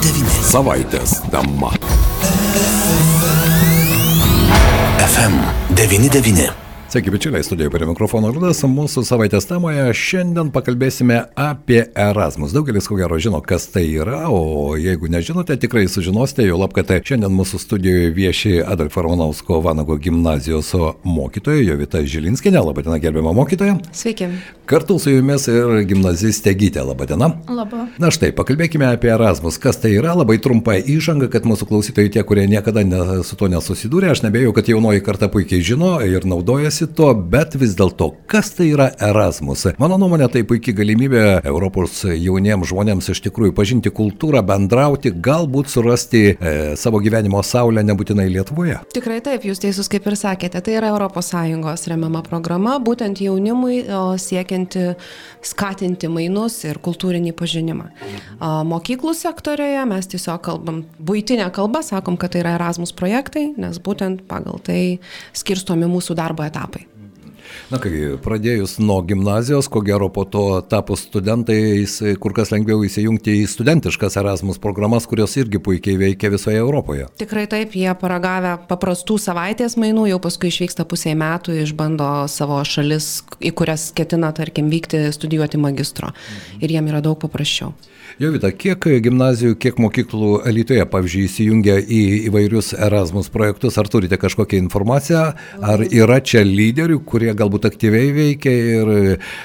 99. Savaitės tema. FM 99. Sveiki, bičiuliai, studijoje prie mikrofono Rudas. Mūsų savaitės temoje šiandien pakalbėsime apie Erasmus. Daugelis ko gero žino, kas tai yra, o jeigu nežinote, tikrai sužinosite, jo lab, kad tai šiandien mūsų studijoje vieši Adolfo Romanovsko Vanago gimnazijos mokytoja Jovita Žilinskinė. Labadiena, gerbiama mokytoja. Sveiki. Kartu su jumis ir gimnazistė Gytė. Labadiena. Labą. Na štai, pakalbėkime apie Erasmus. Kas tai yra? Labai trumpa įžanga, kad mūsų klausytojai, tie, kurie niekada ne, su to nesusidūrė, aš nebėjau, kad jaunoji karta puikiai žino ir naudojasi domisi tuo, bet vis dėlto, kas tai yra Erasmus? Mano nuomonė, tai puikia galimybė Europos jauniems žmonėms iš tikrųjų pažinti kultūrą, bendrauti, galbūt surasti e, savo gyvenimo saulę nebūtinai Lietuvoje. Tikrai taip, jūs teisus kaip ir sakėte, tai yra ES remiama programa, būtent jaunimui siekianti skatinti mainus ir kultūrinį pažinimą. Mokyklų sektorioje mes tiesiog kalbam būtinę kalbą, sakom, kad tai yra Erasmus projektai, nes būtent pagal tai skirstomi mūsų darbo etapai. Na kai, pradėjus nuo gimnazijos, ko gero po to tapus studentais, kur kas lengviau įsijungti į studentiškas Erasmus programas, kurios irgi puikiai veikia visoje Europoje. Tikrai taip, jie paragavę paprastų savaitės mainų, jau paskui išvyksta pusiai metų, išbando savo šalis, į kurias ketina, tarkim, vykti studijuoti magistro. Ir jiem yra daug paprasčiau. Jovita, kiek gimnazijų, kiek mokyklų Lietuvoje, pavyzdžiui, įsijungia į įvairius Erasmus projektus, ar turite kažkokią informaciją, ar yra čia lyderių, kurie galbūt aktyviai veikia ir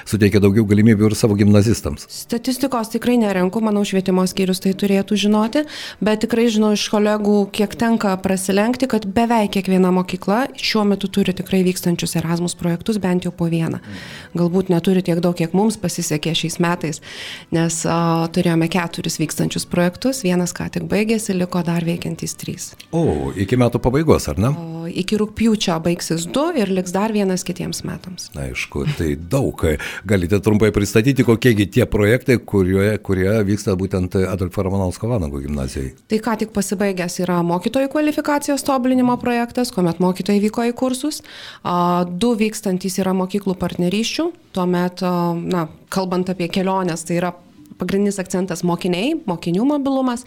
suteikia daugiau galimybių ir savo gimnazistams? Statistikos tikrai nerenku, manau, švietimo skyrius tai turėtų žinoti, bet tikrai žinau iš kolegų, kiek tenka prasilenkti, kad beveik kiekviena mokykla šiuo metu turi tikrai vykstančius Erasmus projektus, bent jau po vieną. Galbūt neturi tiek daug, kiek mums pasisekė šiais metais, nes uh, turėjome turėjome keturis vykstančius projektus, vienas ką tik baigėsi, liko dar veikiantys trys. O, iki metų pabaigos, ar ne? O, iki rūpjūčio baigsis du ir liks dar vienas kitiems metams. Na, aišku, tai daug. Galite trumpai pristatyti, kokiegi tie projektai, kurie, kurie vyksta būtent Adolfo Romanovsko Vanago gimnazijai. Tai ką tik pasibaigęs yra mokytojų kvalifikacijos tobulinimo projektas, kuomet mokytojai vyko į kursus. Du vykstantis yra mokyklų partnerysčių, tuomet, na, kalbant apie keliones, tai yra pagrindinis akcentas mokiniai, mokinių mobilumas.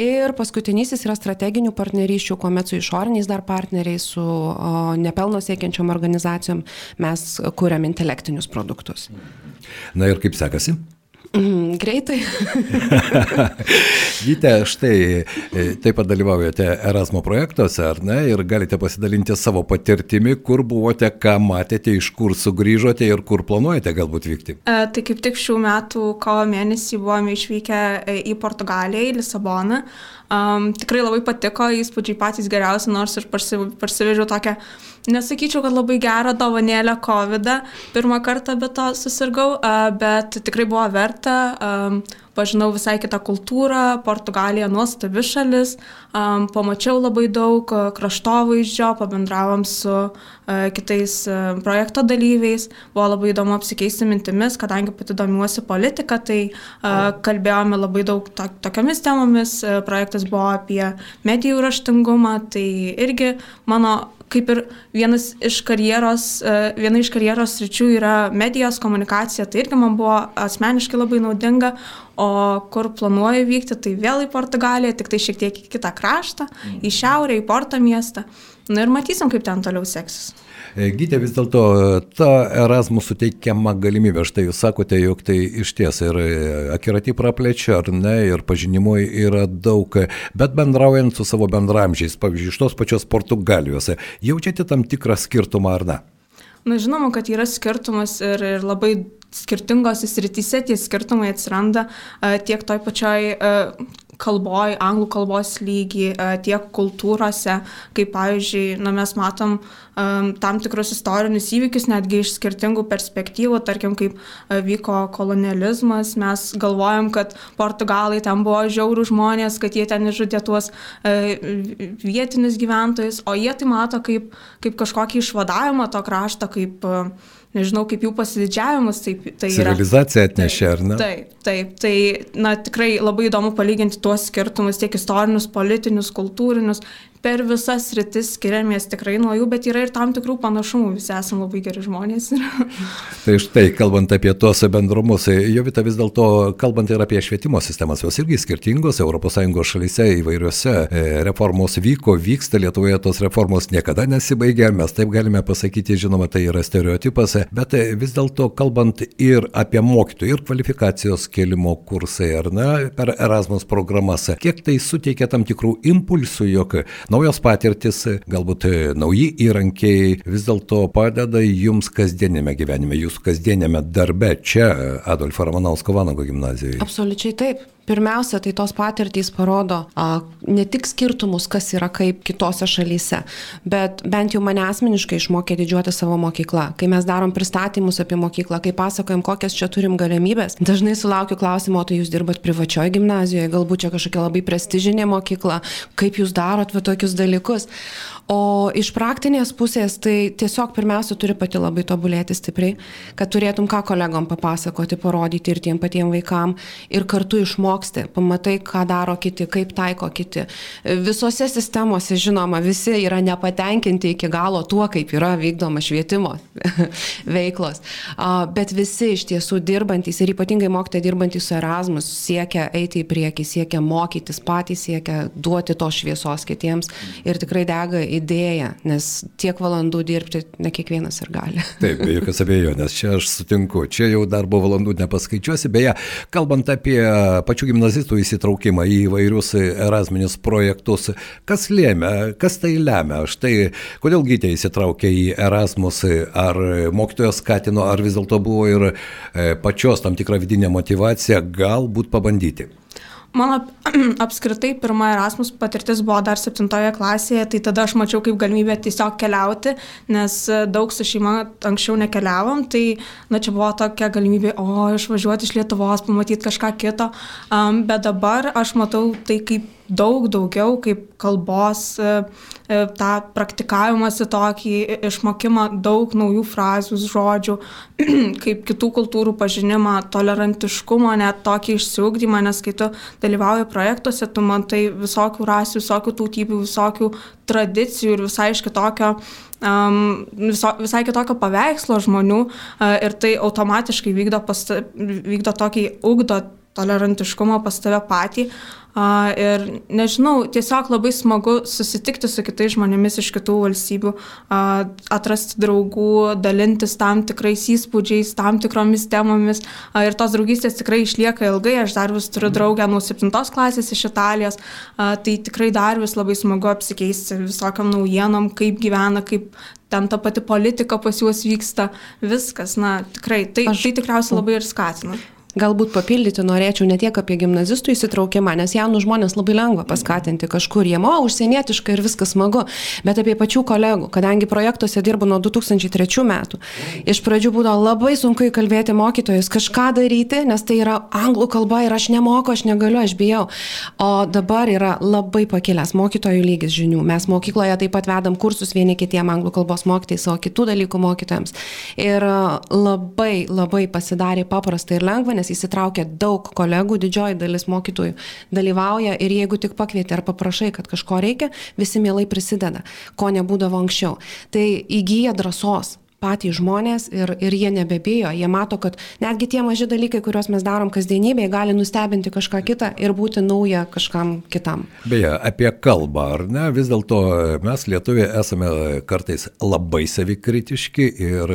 Ir paskutinysis yra strateginių partnerysčių, kuomet su išoriniais dar partneriais, su nepelno siekiančiom organizacijom mes kuriam intelektinius produktus. Na ir kaip sekasi? Mm, greitai. Gyte, štai e, taip pat dalyvaujate Erasmo projektuose, ar ne, ir galite pasidalinti savo patirtimi, kur buvote, ką matėte, iš kur sugrįžote ir kur planuojate galbūt vykti. E, tai kaip tik šių metų kovo mėnesį buvome išvykę e, į Portugaliją, į Lisaboną. Um, tikrai labai patiko, įspūdžiai patys geriausi, nors ir parsivežiau tokią nesakyčiau, kad labai gerą dovanėlę COVID, pirmą kartą be to susirgau, bet tikrai buvo verta, pažinau visai kitą kultūrą, Portugalija nuostabi šalis, pamačiau labai daug kraštovaizdžio, pabendravom su kitais projekto dalyviais, buvo labai įdomu apsikeisti mintimis, kadangi pati domiuosi politiką, tai kalbėjome labai daug to, tokiamis temomis, projektas buvo apie medijų raštingumą, tai irgi mano kaip ir vienas iš karjeros, e, viena iš karjeros ryčių yra medijos komunikacija, tai irgi man buvo asmeniškai labai naudinga, o kur planuoju vykti, tai vėl į Portugaliją, tik tai šiek tiek į kitą kraštą, į šiaurę, į Porto miestą. Na ir matysim, kaip ten toliau seksis. E, Gydė vis dėlto ta Erasmus suteikiama galimybė, štai jūs sakote, jog tai iš ties ir akiratį praplečia, ar ne, ir pažinimo yra daug, bet bendraujant su savo bendramžiais, pavyzdžiui, iš tos pačios Portugalijos, jaučiate tam tikrą skirtumą ar ne? Na, žinoma, kad yra skirtumas ir, ir labai skirtingose srityse tie skirtumai atsiranda tiek toj pačioj kalboj, anglų kalbos lygį, e, tiek kultūrose, kaip pavyzdžiui, na, mes matom um, tam tikrus istorinius įvykius netgi iš skirtingų perspektyvų, tarkim, kaip uh, vyko kolonializmas, mes galvojam, kad portugalai ten buvo žiaurų žmonės, kad jie ten išžudė tuos uh, vietinius gyventojus, o jie tai mato kaip, kaip kažkokį išvadavimą to krašto, kaip uh, nežinau, kaip jų pasididžiavimas. Taip, tai Civilizacija atnešė, ar ne? Taip, taip, tai na, tikrai labai įdomu palyginti tuos skirtumus, tiek istorinius, politinius, kultūrinius, per visas rytis skiriamės tikrai nuo jų, bet yra ir tam tikrų panašumų, visi esame labai geri žmonės. tai štai, kalbant apie tuos bendrumus, Jovita vis dėlto, kalbant ir apie švietimo sistemas, jos irgi skirtingos, ES šalyse įvairiose e, reformos vyko, vyksta, Lietuvoje tos reformos niekada nesibaigia, mes taip galime pasakyti, žinoma, tai yra stereotipas, bet vis dėlto kalbant ir apie mokytojų, ir kvalifikacijos kelimo kursai, ar ne, per Erasmus programas, kiek tai suteikia tam tikrų impulsų, jog naujos patirtis, galbūt nauji įrankiai vis dėlto padeda jums kasdienėme gyvenime, jūsų kasdienėme darbe čia Adolfo Ramanausko Vanago gimnazijoje. Absoliučiai taip. Pirmiausia, tai tos patirtys parodo a, ne tik skirtumus, kas yra kaip kitose šalyse, bet bent jau mane asmeniškai išmokė didžiuoti savo mokyklą. Kai mes darom pristatymus apie mokyklą, kai pasakojam, kokias čia turim galimybės, dažnai sulaukiu klausimo, tai jūs dirbat privačioje gimnazijoje, galbūt čia kažkokia labai prestižinė mokykla, kaip jūs darot va tokius dalykus. O iš praktinės pusės tai tiesiog pirmiausia turi pati labai tobulėti stipriai, kad turėtum ką kolegom papasakoti, parodyti ir tiem patiem vaikam ir kartu išmoksti, pamatai, ką daro kiti, kaip taiko kiti. Visose sistemose, žinoma, visi yra nepatenkinti iki galo tuo, kaip yra vykdoma švietimo veiklos, bet visi iš tiesų dirbantis ir ypatingai mokytojai dirbantys su Erasmus siekia eiti į priekį, siekia mokytis patys, siekia duoti tos šviesos kitiems ir tikrai dega į idėja, nes tiek valandų dirbti ne kiekvienas ir gali. Taip, be jokios abejonės, čia aš sutinku, čia jau darbo valandų nepaskaičiuosi, beje, kalbant apie pačių gimnazistų įsitraukimą į įvairius erasminius projektus, kas lėmė, kas tai lemia, štai kodėl gytė įsitraukė į Erasmus, ar mokytojas skatino, ar vis dėlto buvo ir e, pačios tam tikra vidinė motivacija? Galbūt pabandyti. Mano apskritai pirma Erasmus patirtis buvo dar septintoje klasėje, tai tada aš mačiau kaip galimybę tiesiog keliauti, nes daug su šeima anksčiau nekeliavom, tai na čia buvo tokia galimybė, o išvažiuoti iš Lietuvos, pamatyti kažką kito, um, bet dabar aš matau tai kaip daug daugiau kaip kalbos, e, e, tą praktikavimąsi tokį, išmokimą daug naujų frazių, žodžių, kaip kitų kultūrų pažinimą, tolerantiškumą, net tokį išsiugdymą, nes kai tu dalyvauji projektuose, tu matai visokių rasių, visokių tautybių, visokių tradicijų ir visai iš kitokio um, viso, visai kitokio paveikslo žmonių uh, ir tai automatiškai vykdo, pasta, vykdo tokį ugdo tolerantiškumą pas tave patį. Uh, ir nežinau, tiesiog labai smagu susitikti su kitais žmonėmis iš kitų valstybių, uh, atrasti draugų, dalintis tam tikrais įspūdžiais, tam tikromis temomis. Uh, ir tos draugystės tikrai išlieka ilgai. Aš dar vis turiu draugę nuo 7 klasės iš Italijos. Tai tikrai dar vis labai smagu apsikeisti visokiam naujienom, kaip gyvena, kaip ten ta pati politika pas juos vyksta, viskas, na tikrai, tai, Aš... tai tikriausiai labai ir skatina galbūt papildyti norėčiau ne tiek apie gimnazistų įsitraukimą, nes jaunų žmonės labai lengva paskatinti kažkur, jie, o, užsienietiškai ir viskas smagu, bet apie pačių kolegų, kadangi projektuose dirbu nuo 2003 metų. Iš pradžių būdavo labai sunku įkalbėti mokytojus kažką daryti, nes tai yra anglų kalba ir aš nemoku, aš negaliu, aš bijau. O dabar yra labai pakilęs mokytojų lygis žinių. Mes mokykloje taip pat vedam kursus vieni kitiem anglų kalbos mokytojais, o kitų dalykų mokytojams. Ir labai, labai pasidarė paprasta ir lengva, nes nes įsitraukia daug kolegų, didžioji dalis mokytojų dalyvauja ir jeigu tik pakvieti ar paprašai, kad kažko reikia, visi mielai prisideda, ko nebūdavo anksčiau. Tai įgyja drąsos patys žmonės ir, ir jie nebebijo, jie mato, kad netgi tie maži dalykai, kuriuos mes darom kasdienybėje, gali nustebinti kažką kitą ir būti nauja kažkam kitam. Beje, apie kalbą, ar ne, vis dėlto mes lietuviai esame kartais labai savikritiški ir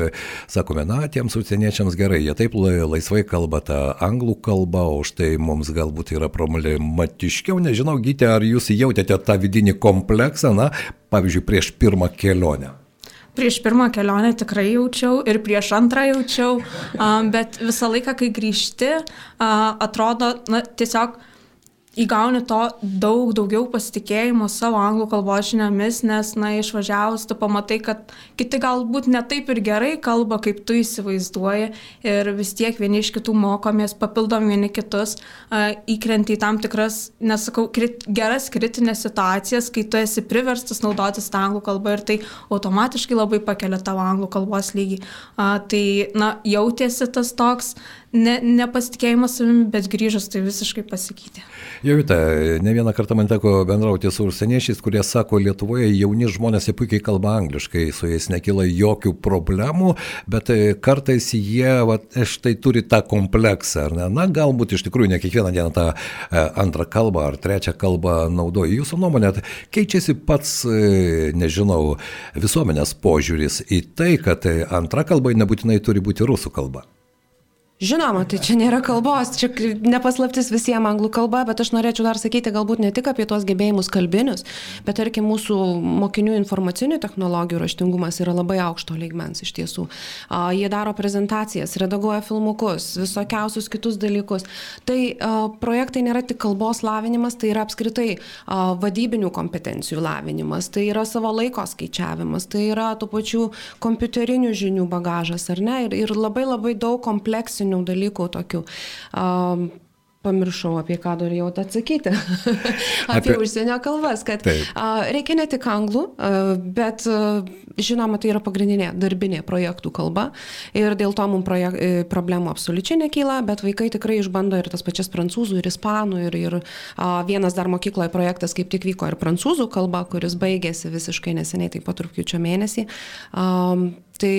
sakome, na, tiems užsieniečiams gerai, jie taip laisvai kalba tą anglų kalbą, o štai mums galbūt yra problematiškiau, nežinau, gytė, ar jūs jautėte tą vidinį kompleksą, na, pavyzdžiui, prieš pirmą kelionę. Prieš pirmą kelionę tikrai jaučiau ir prieš antrą jaučiau, bet visą laiką, kai grįžti, atrodo, na, tiesiog įgauni to daug daugiau pasitikėjimo savo anglų kalbos žiniomis, nes, na, išvažiavus, tu pamatai, kad kiti galbūt ne taip ir gerai kalba, kaip tu įsivaizduoji ir vis tiek vieni iš kitų mokomės, papildom vieni kitus, uh, įkrenti į tam tikras, nesakau, krit, geras kritinės situacijas, kai tu esi priverstas naudotis tą anglų kalbą ir tai automatiškai labai pakelia tavo anglų kalbos lygį. Uh, tai, na, jautėsi tas toks, ne, nepasitikėjimas savimi, bet grįžus tai visiškai pasikeitė. Jovita, ne vieną kartą man teko bendrauti su užsieniečiais, kurie sako, Lietuvoje jauni žmonės jie puikiai kalba angliškai, su jais nekyla jokių problemų, bet e, kartais jie va, štai turi tą kompleksą, ar ne? Na, galbūt iš tikrųjų ne kiekvieną dieną tą e, antrą kalbą ar trečią kalbą naudoja. Jūsų nuomonė, keičiasi pats, e, nežinau, visuomenės požiūris į tai, kad antra kalba nebūtinai turi būti rusų kalba. Žinoma, tai čia nėra kalbos, čia nepaslaptis visiems anglų kalba, bet aš norėčiau dar sakyti galbūt ne tik apie tuos gebėjimus kalbinius, bet tarkim mūsų mokinių informacinių technologijų raštingumas yra labai aukšto lygmens iš tiesų. A, jie daro prezentacijas, redaguoja filmukus, visokiausius kitus dalykus. Tai a, projektai nėra tik kalbos lavinimas, tai yra apskritai a, vadybinių kompetencijų lavinimas, tai yra savo laiko skaičiavimas, tai yra tų pačių kompiuterinių žinių bagažas, ar ne? Ir, ir labai labai daug kompleksinių praktinių dalykų tokių. Um, Pamiršau, apie ką norėjau atsakyti. apie, apie užsienio kalbas, kad Taip. a, reikia ne tik anglų, a, bet a, žinoma, tai yra pagrindinė darbinė projektų kalba ir dėl to mums projek, e, problemų absoliučiai nekyla, bet vaikai tikrai išbando ir tas pačias prancūzų, ir ispanų, ir, ir a, vienas dar mokykloje projektas kaip tik vyko ir prancūzų kalba, kuris baigėsi visiškai neseniai, taip pat rūpiučio mėnesį. A, tai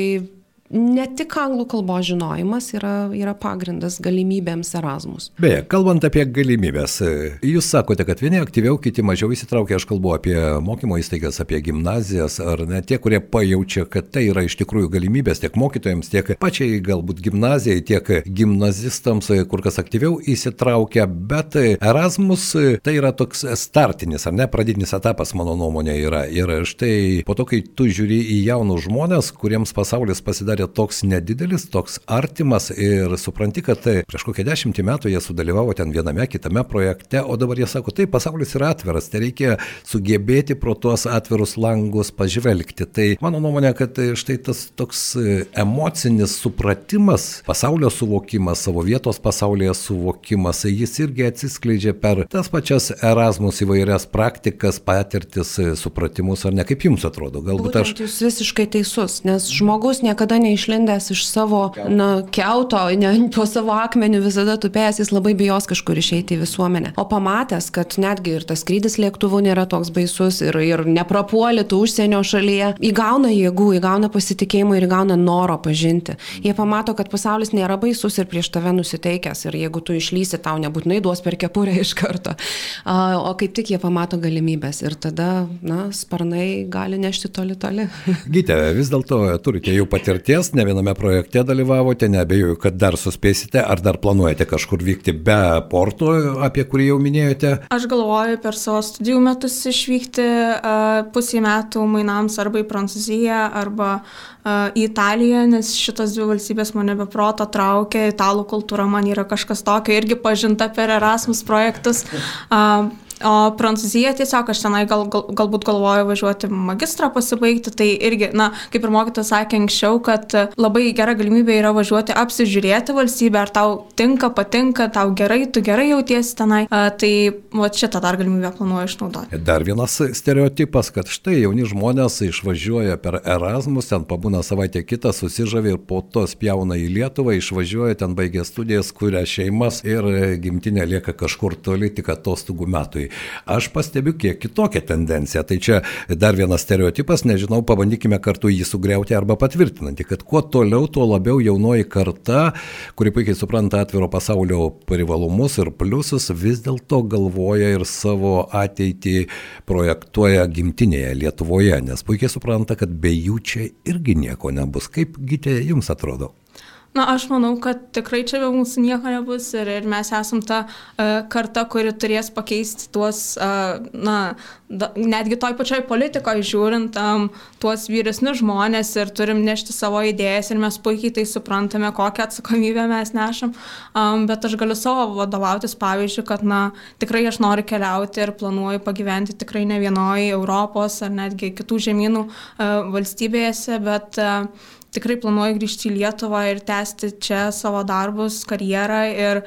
ne tik anglų kalbos žinojimas yra, yra pagrindas galimybėms Erasmus. Beje, kalbant apie galimybės, jūs sakote, kad vieni aktyviau, kiti mažiau įsitraukia, aš kalbu apie mokymo įstaigas, apie gimnazijas, ar ne tie, kurie pajaučia, kad tai yra iš tikrųjų galimybės tiek mokytojams, tiek pačiai galbūt gimnazijai, tiek gimnazistams, kur kas aktyviau įsitraukia, bet Erasmus tai yra toks startinis, ar ne, pradinis etapas, mano nuomonė yra. Ir štai po to, kai tu žiūri į jaunus žmonės, kuriems pasaulis pasidarė pasidarė toks nedidelis, toks artimas ir supranti, kad tai prieš kokią dešimtį metų jie sudalyvavo ten viename, kitame projekte, o dabar jie sako, tai pasaulis yra atviras, tai reikia sugebėti pro tuos atvirus langus pažvelgti. Tai mano nuomonė, kad štai tas toks emocinis supratimas, pasaulio suvokimas, savo vietos pasaulyje suvokimas, jis irgi atsiskleidžia per tas pačias Erasmus įvairias praktikas, patirtis, supratimus, ar ne kaip jums atrodo? Galbūt Būtent aš... Jūs visiškai teisus, nes žmogus niekada neišlindęs iš savo na, keuto, ne, po savo akmeniu visada tupėjęs, jis labai bijos kažkur išeiti į visuomenę. O pamatęs, kad netgi ir tas skrydis lėktuvu nėra toks baisus ir, ir neprapuolėtų užsienio šalyje, įgauna jėgų, įgauna pasitikėjimą ir įgauna noro pažinti. Jie pamato, kad pasaulis nėra baisus ir prieš tave nusiteikęs ir jeigu tu išlysi, tau nebūtinai duos per kepurę iš karto. O kaip tik jie pamato galimybės ir tada, na, sparnai gali nešti toli toli. Gyte, vis dėlto turite jau patirties patirties, ne viename projekte dalyvavote, nebejoju, kad dar suspėsite, ar dar planuojate kažkur vykti be porto, apie kurį jau minėjote? Aš galvoju per savo studijų metus išvykti pusį metų mainams arba į Prancūziją, arba į Italiją, nes šitos dvi valstybės mane be proto traukia, italų kultūra man yra kažkas tokio, irgi pažinta per Erasmus projektus. O Prancūzija tiesiog aš tenai gal, gal, galbūt galvoju važiuoti magistrą pasibaigti, tai irgi, na, kaip ir mokytas sakė anksčiau, kad labai gera galimybė yra važiuoti apsižiūrėti valstybę, ar tau tinka, patinka, tau gerai, tu gerai jautiesi tenai, a, tai va šitą dar galimybę planuoju išnaudoti. Dar vienas stereotipas, kad štai jauni žmonės išvažiuoja per Erasmus, ten pabūna savaitę kitą, susižavė ir po to spjauna į Lietuvą, išvažiuoja, ten baigia studijas, kuria šeimas ir gimtinė lieka kažkur toli tik atostogų metui. Aš pastebiu kiek kitokią tendenciją. Tai čia dar vienas stereotipas, nežinau, pabandykime kartu jį sugriauti arba patvirtinantį, kad kuo toliau, tuo labiau jaunoji karta, kuri puikiai supranta atviro pasaulio privalumus ir pliusus, vis dėlto galvoja ir savo ateitį projektuoja gimtinėje Lietuvoje, nes puikiai supranta, kad be jų čia irgi nieko nebus. Kaip gitė jums atrodo? Na, aš manau, kad tikrai čia be mūsų nieko nebus ir, ir mes esam ta uh, karta, kuri turės pakeisti tuos, uh, na, da, netgi toj pačioj politikoje žiūrint, um, tuos vyresnius žmonės ir turim nešti savo idėjas ir mes puikiai tai suprantame, kokią atsakomybę mes nešam, um, bet aš galiu savo vadovautis pavyzdžiui, kad, na, tikrai aš noriu keliauti ir planuoju pagyventi tikrai ne vienoje Europos ar netgi kitų žemynų uh, valstybėse, bet uh, tikrai planuoju grįžti į Lietuvą ir tęsti čia savo darbus, karjerą ir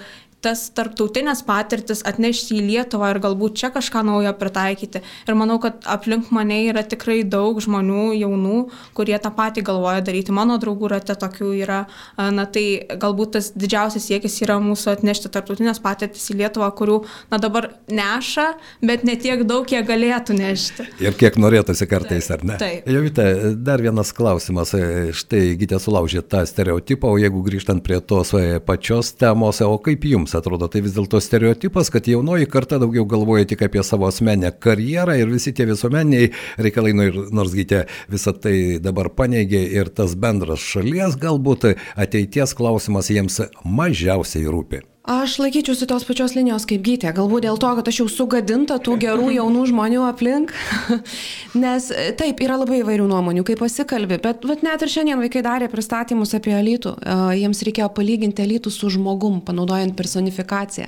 tas tarptautinės patirtis atnešti į Lietuvą ir galbūt čia kažką naujo pritaikyti. Ir manau, kad aplink mane yra tikrai daug žmonių, jaunų, kurie tą patį galvoja daryti. Mano draugų rate tokių yra. Na tai galbūt tas didžiausias siekis yra mūsų atnešti tarptautinės patirtis į Lietuvą, kurių na dabar neša, bet ne tiek daug, kiek galėtų nešti. Ir kiek norėtųsi kartais, ar ne? Taip. Jovita, dar vienas klausimas. Štai Gitė sulaužė tą stereotipą, o jeigu grįžtant prie tos pačios temos, o kaip jums atrodo, tai vis dėlto stereotipas, kad jaunoji karta daugiau galvoja tik apie savo asmenę karjerą ir visi tie visuomeniai reikalai, nors Gitė visą tai dabar paneigė ir tas bendras šalies galbūt ateities klausimas jiems mažiausiai rūpi. Aš laikyčiausi tos pačios linijos kaip gytė, galbūt dėl to, kad aš jau sugadinta tų gerų jaunų žmonių aplink, nes taip, yra labai įvairių nuomonių, kaip pasikalbi, bet vat, net ir šiandien vaikai darė pristatymus apie elitų, jiems reikėjo palyginti elitų su žmogum, panaudojant personifikaciją.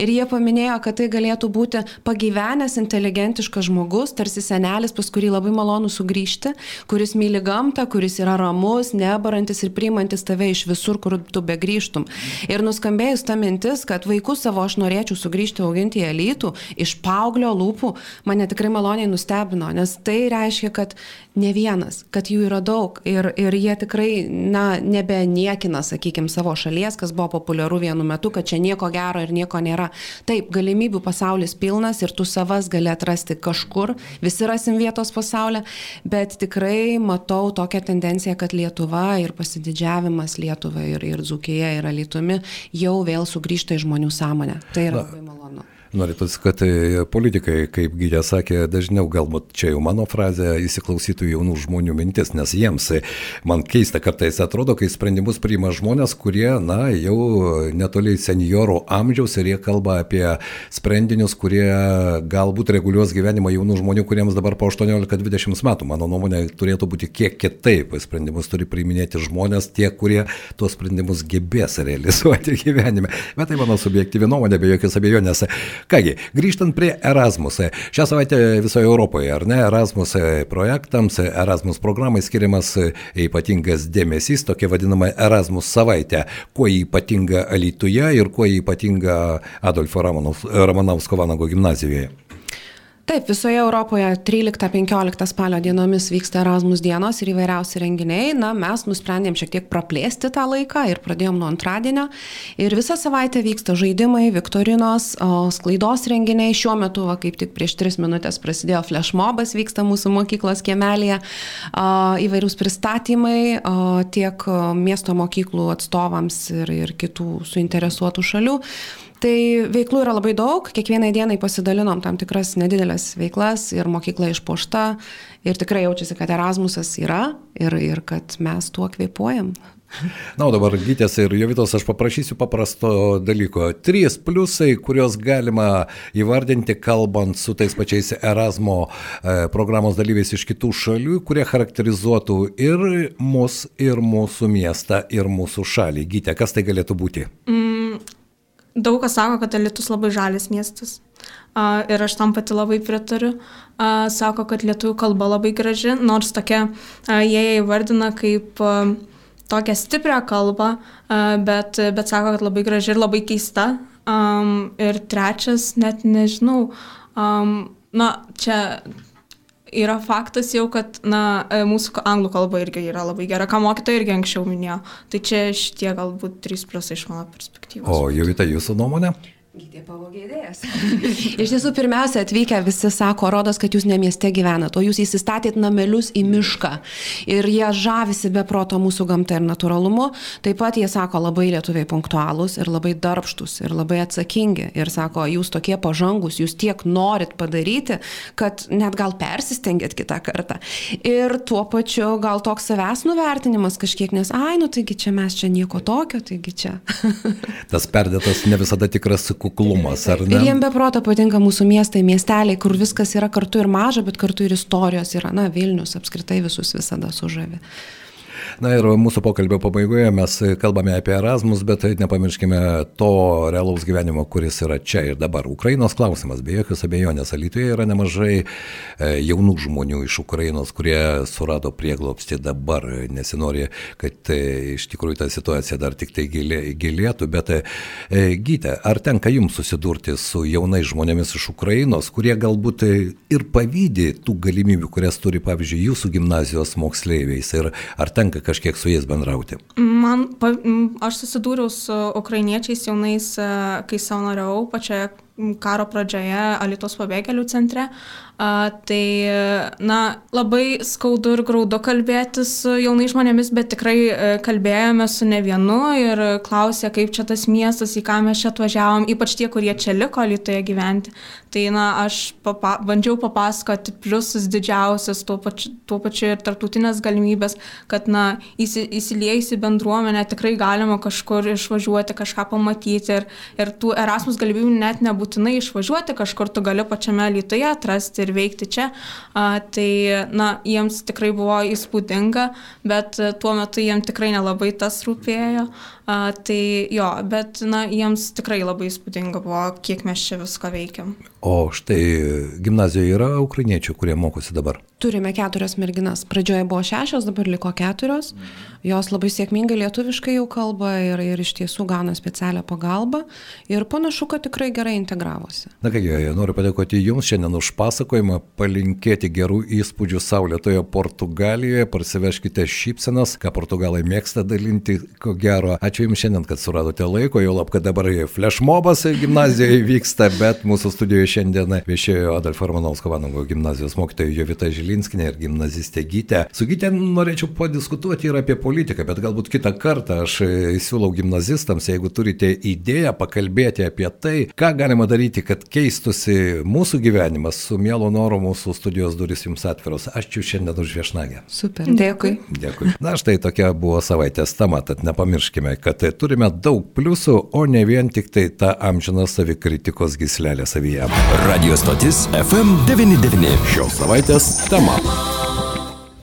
Ir jie paminėjo, kad tai galėtų būti pagyvenęs, inteligentiškas žmogus, tarsi senelis, pas kurį labai malonu sugrįžti, kuris myli gamtą, kuris yra ramus, nebarantis ir priimantis tave iš visur, kur tu begrįžtum. Ir nuskambėjus tą mintį, mintis, kad vaikus savo aš norėčiau sugrįžti auginti į elitų, iš paauglio lūpų, mane tikrai maloniai nustebino, nes tai reiškia, kad ne vienas, kad jų yra daug ir, ir jie tikrai, na, nebeniekina, sakykime, savo šalies, kas buvo populiaru vienu metu, kad čia nieko gero ir nieko nėra. Taip, galimybių pasaulis pilnas ir tu savas gali atrasti kažkur, visi rasim vietos pasaulyje, bet tikrai matau tokią tendenciją, kad Lietuva ir pasididžiavimas Lietuva ir, ir Dzukija yra Lietumi jau vėl sugrįžta sugrįžta į žmonių sąmonę. Tai yra labai malonu. Norėtųsi, kad e, politikai, kaip Gydė sakė, dažniau galbūt čia jau mano frazė, įsiklausytų jaunų žmonių mintis, nes jiems e, man keista kartais atrodo, kai sprendimus priima žmonės, kurie, na, jau netoliai seniorų amžiaus ir jie kalba apie sprendinius, kurie galbūt reguliuos gyvenimą jaunų žmonių, kuriems dabar po 18-20 metų. Mano nuomonė turėtų būti kiek kitaip. Sprendimus turi priiminėti žmonės, tie, kurie tuos sprendimus gebės realizuoti gyvenime. Bet tai mano subjektyvi nuomonė, be jokios abejonės. Kągi, grįžtant prie Erasmus. Šią savaitę visoje Europoje, ar ne, Erasmus projektams, Erasmus programai skiriamas ypatingas dėmesys, tokia vadinama Erasmus savaitė. Kuo ypatinga Alytuje ir kuo ypatinga Adolfo Ramanausko Vanago gimnazijoje? Taip, visoje Europoje 13-15 spalio dienomis vyksta Erasmus dienos ir įvairiausi renginiai. Na, mes nusprendėm šiek tiek praplėsti tą laiką ir pradėjom nuo antradienio. Ir visą savaitę vyksta žaidimai, viktorinos, sklaidos renginiai. Šiuo metu, va, kaip tik prieš 3 minutės prasidėjo flashmobas, vyksta mūsų mokyklos kiemelėje. Įvairūs pristatymai tiek miesto mokyklų atstovams ir, ir kitų suinteresuotų šalių. Tai veiklų yra labai daug, kiekvienai dienai pasidalinom tam tikras nedidelės veiklas ir mokykla išpošta ir tikrai jaučiasi, kad Erasmusas yra ir, ir kad mes tuo kvepuojam. Na, o dabar Gytės ir Jovitos aš paprašysiu paprasto dalyko. Trys pliusai, kuriuos galima įvardinti, kalbant su tais pačiais Erasmo e, programos dalyviais iš kitų šalių, kurie charakterizuotų ir mus, ir mūsų miestą, ir mūsų šalį. Gytė, kas tai galėtų būti? Mm, daug kas sako, kad Alitus labai žalis miestas. Uh, ir aš tam pati labai pritariu. Uh, sako, kad lietuvių kalba labai graži, nors tokia, uh, jie įvardina kaip uh, tokią stiprią kalbą, uh, bet, bet sako, kad labai graži ir labai keista. Um, ir trečias, net nežinau, um, na, čia yra faktas jau, kad na, e, mūsų anglų kalba irgi yra labai gera, ką mokytoja irgi anksčiau minėjo. Tai čia šitie galbūt trys pliusai iš mano perspektyvos. O Jovita, jūsų nuomonė? Gydė pavogė idėjas. Iš tiesų, pirmiausia, atvykę visi sako, rodos, kad jūs ne mieste gyvenate, o jūs įsistatėt namelius į mišką. Ir jie žavisi be proto mūsų gamta ir natūralumu. Taip pat jie sako labai lietuviai punktualūs ir labai darbštus ir labai atsakingi. Ir sako, jūs tokie pažangus, jūs tiek norit padaryti, kad net gal persistengėt kitą kartą. Ir tuo pačiu gal toks savęs nuvertinimas kažkiek, nes, ai, nu taigi čia mes čia nieko tokio, taigi čia. Tas perdėtas ne visada tikras kuklumas, ar ne? Ir jiems beproto patinka mūsų miestai, miesteliai, kur viskas yra kartu ir maža, bet kartu ir istorijos yra, na, Vilnius apskritai visus visada sužavi. Na ir mūsų pokalbio pabaigoje mes kalbame apie Erasmus, bet nepamirškime to realaus gyvenimo, kuris yra čia ir dabar. Ukrainos klausimas, be jokios abejonės, Alytuje yra nemažai e, jaunų žmonių iš Ukrainos, kurie surado prieglopstį dabar. Nesinori, kad e, iš tikrųjų ta situacija dar tik tai gilėtų, bet e, gyte, ar tenka jums susidurti su jaunais žmonėmis iš Ukrainos, kurie galbūt ir pavydė tų galimybių, kurias turi, pavyzdžiui, jūsų gimnazijos moksleiviais ir ar tenka kažkiek su jais bendrauti? Man, pa, aš susidūriau su ukrainiečiais jaunais, e, kai savanoriau pačioje karo pradžioje Alitos pabėgėlių centre. A, tai, na, labai skaudu ir graudu kalbėti su jaunais žmonėmis, bet tikrai e, kalbėjome su ne vienu ir klausė, kaip čia tas miestas, į ką mes čia atvažiavom, ypač tie, kurie čia liko Lietuvoje gyventi. Tai, na, aš papa, bandžiau papasakoti pliusus didžiausias, tuo pačiu, tuo pačiu ir tartutinės galimybės, kad, na, įsi, įsiliejus į bendruomenę tikrai galima kažkur išvažiuoti, kažką pamatyti ir, ir tų Erasmus galimybių net nebūtų nebūtinai išvažiuoti kažkur, tu gali pačiame Lietuvoje atrasti ir veikti čia. A, tai, na, jiems tikrai buvo įspūdinga, bet tuo metu jiems tikrai nelabai tas rūpėjo. A, tai jo, bet, na, jiems tikrai labai įspūdinga buvo, kiek mes čia viską veikiam. O štai gimnazijoje yra ukrainiečių, kurie mokosi dabar? Turime keturias merginas. Pradžioje buvo šešios, dabar liko keturios. Jos labai sėkmingai lietuviškai jau kalba ir, ir iš tiesų gauna specialią pagalbą. Ir panašu, kad tikrai gerai integravosi. Na kągi, noriu padėkoti Jums šiandien už pasakojimą, palinkėti gerų įspūdžių Saulėtoje Portugalijoje, parsiveškite šypsenas, ką portugalai mėgsta dalinti, ko gero. Ačiū Jums šiandien, kad suradote laiko, jau lab, kad dabar flashmobas gimnazijoje vyksta, bet mūsų studijoje šiandien viešėjo Adolfo Romanovsko Vanago gimnazijos mokytoja Jovita Žilinskinė ir gimnazistė Gytė. Su Gytė norėčiau padiskutuoti ir apie politiką, bet galbūt kitą kartą aš siūlau gimnazistams, jeigu turite idėją pakalbėti apie tai, ką galima daryti, kad keistusi mūsų gyvenimas, su mielo noru mūsų studijos duris jums atviros. Ačiū šiandien už viešnagę. Super, dėkui. Dėkui. Na štai tokia buvo savaitės tema, tad nepamirškime, kad turime daug pliusų, o ne vien tik tai tą amžiną savikritikos gislelę savyje. Radio stotis FM99. Šios savaitės tema.